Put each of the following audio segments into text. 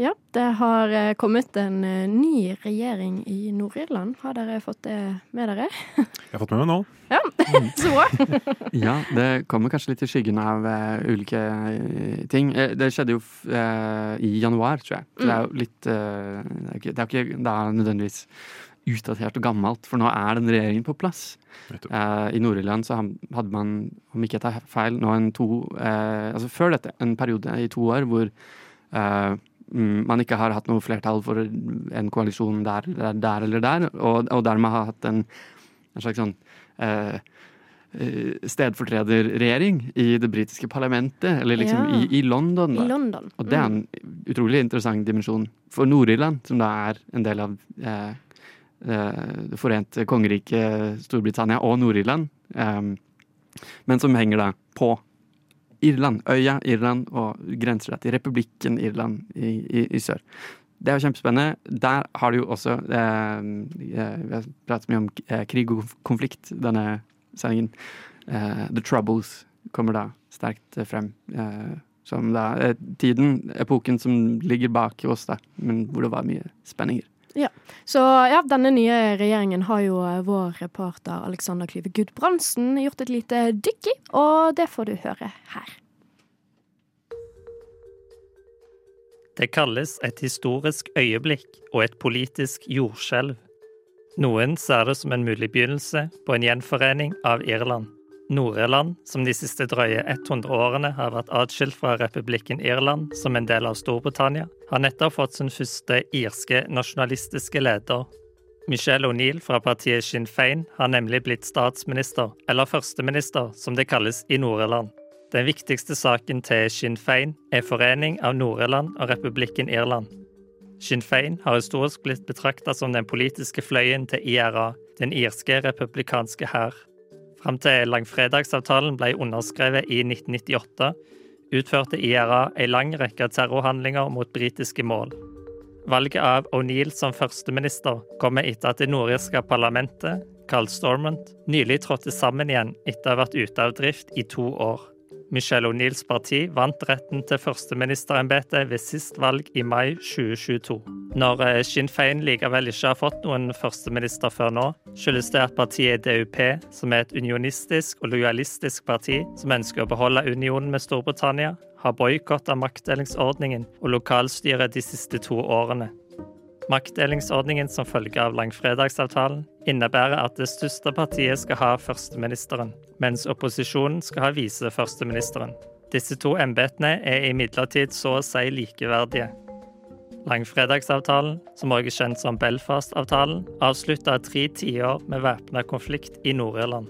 Ja, det har eh, kommet en eh, ny regjering i Nord-Irland. Har dere fått det med dere? Jeg har fått med meg nå. Ja, så bra. Ja, det kommer kanskje litt i skyggen av uh, ulike ting. Det skjedde jo f- eh, i januar, tror jeg. Så det er jo litt uh, Det er ikke, det er ikke da nødvendigvis utdatert og gammelt, for nå er den regjeringen på plass. Eh, I Nord-Irland så hadde man, om ikke jeg tar feil, nå en to uh, Altså før dette, en periode i to år hvor eh, mm, man ikke har hatt noe flertall for en koalisjon der, der, eller der, og, og dermed har hatt en, en slags sånn eh, eh, stedfortrederregjering i det britiske parlamentet, eller liksom Ja. i, i London. I. London. Og det er en utrolig interessant dimensjon for Nord-Irland, som da er en del av eh, eh, det forente kongeriket Storbritannia og Nord-Irland, eh, men som henger da på Irland, øya Irland, og grenser til republikken Irland i, i, i sør. Det er jo kjempespennende. Der har du jo også eh, eh, Vi har pratet mye om eh, krig og konflikt denne sendingen. Eh, The Troubles kommer da sterkt frem. Eh, som da eh, tiden, epoken som ligger bak oss, da, men hvor det var mye spenninger. Så ja, denne nye regjeringen har jo eh, vår reporter Alexander Klyve Gudbrandsen gjort et lite dykk i, og det får du høre her. Det kalles et historisk øyeblikk og et politisk jordskjelv. Noen ser det som en mulig begynnelse på en gjenforening av Irland. Nord-Irland, som de siste drøye 100 årene har vært atskilt fra republikken Irland som en del av Storbritannia, har nettopp fått sin første irske nasjonalistiske leder. Michelle O'Neill fra partiet Sinn Féin har nemlig blitt statsminister, eller førsteminister, som det kalles i Nord-Irland. Den viktigste saken til Sinn Féin er forening av Nord-Irland og republikken Irland. Sinn Féin har historisk blitt betrakta som den politiske fløyen til IRA, den irske republikanske hær. Fram til langfredagsavtalen ble underskrevet i 1998, utførte IRA en lang rekke terrorhandlinger mot britiske mål. Valget av O'Neill som førsteminister kommer etter at det nordirske parlamentet, Carl Stormont, nylig trådte sammen igjen etter å ha vært ute av drift i to år. Michelle O'Neills parti vant retten til førsteministerembetet ved sist valg i mai 2022. Når eh, Sinn Fein likevel ikke har fått noen førsteminister før nå, skyldes det at partiet DUP, som er et unionistisk og lojalistisk parti som ønsker å beholde unionen med Storbritannia, har boikotta maktdelingsordningen og lokalstyret de siste to årene. Maktdelingsordningen som følge av langfredagsavtalen innebærer at det største partiet skal ha førsteministeren, mens opposisjonen skal ha viseførsteministeren. Disse to embetene er imidlertid så å si likeverdige. Langfredagsavtalen, som også er kjent som Belfast-avtalen, avslutta tre tiår med væpna konflikt i Nord-Irland.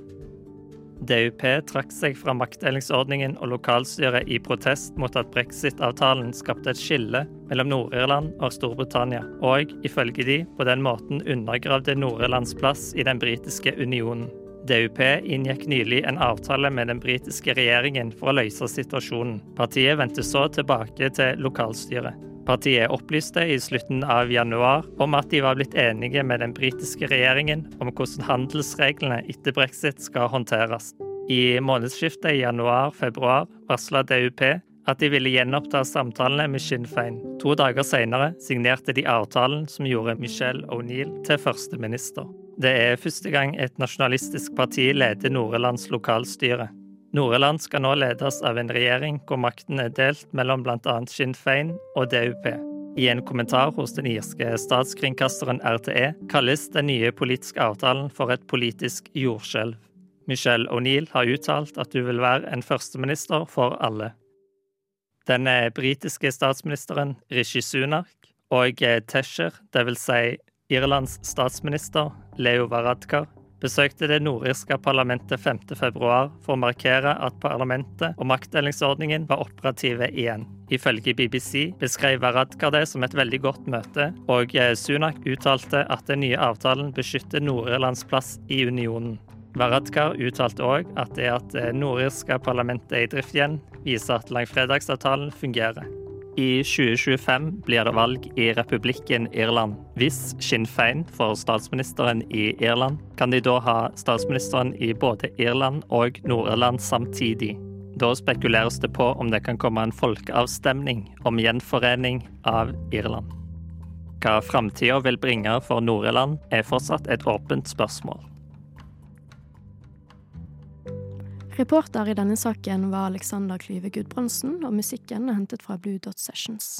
DUP trakk seg fra maktdelingsordningen og lokalstyret i protest mot at brexit-avtalen skapte et skille mellom Nord-Irland og Storbritannia, og ifølge de på den måten undergravde Nord-Irlands plass i den britiske unionen. DUP inngikk nylig en avtale med den britiske regjeringen for å løse situasjonen. Partiet vendte så tilbake til lokalstyret. Partiet opplyste i slutten av januar om at de var blitt enige med den britiske regjeringen om hvordan handelsreglene etter brexit skal håndteres. I månedsskiftet januar-februar varsla DUP at de ville gjenoppta samtalene med Sinn Féin. To dager senere signerte de avtalen som gjorde Michelle O'Neill til førsteminister. Det er første gang et nasjonalistisk parti leder Nord-Irlands lokalstyre. Nord-Irland skal nå ledes av en regjering hvor makten er delt mellom bl.a. Sinn Fein og DUP. I en kommentar hos den irske statskringkasteren RTE kalles den nye politiske avtalen for et politisk jordskjelv. Michelle O'Neill har uttalt at hun vil være en førsteminister for alle. Den britiske statsministeren Rishi Sunak og Tesher, dvs. Si Irlands statsminister Leo Varadkar, besøkte det nordirske parlamentet 5. februar for å markere at parlamentet og maktdelingsordningen var operative igjen. Ifølge BBC beskrev Varadkar det som et veldig godt møte, og eh, Sunak uttalte at den nye avtalen beskytter Nord-Irlands plass i unionen. Varadkar uttalte òg at det at det nordirske parlamentet er i drift igjen, viser at langfredagsavtalen fungerer. I 2025 blir det valg i republikken Irland. Hvis Sinn Fein får statsministeren i Irland, kan de da ha statsministeren i både Irland og Nord-Irland samtidig. Da spekuleres det på om det kan komme en folkeavstemning om gjenforening av Irland. Hva framtida vil bringe for Nord-Irland, er fortsatt et åpent spørsmål. Reporter i denne saken var Alexander Klyve Gudbrandsen, og musikken er hentet fra Blue Dot Sessions.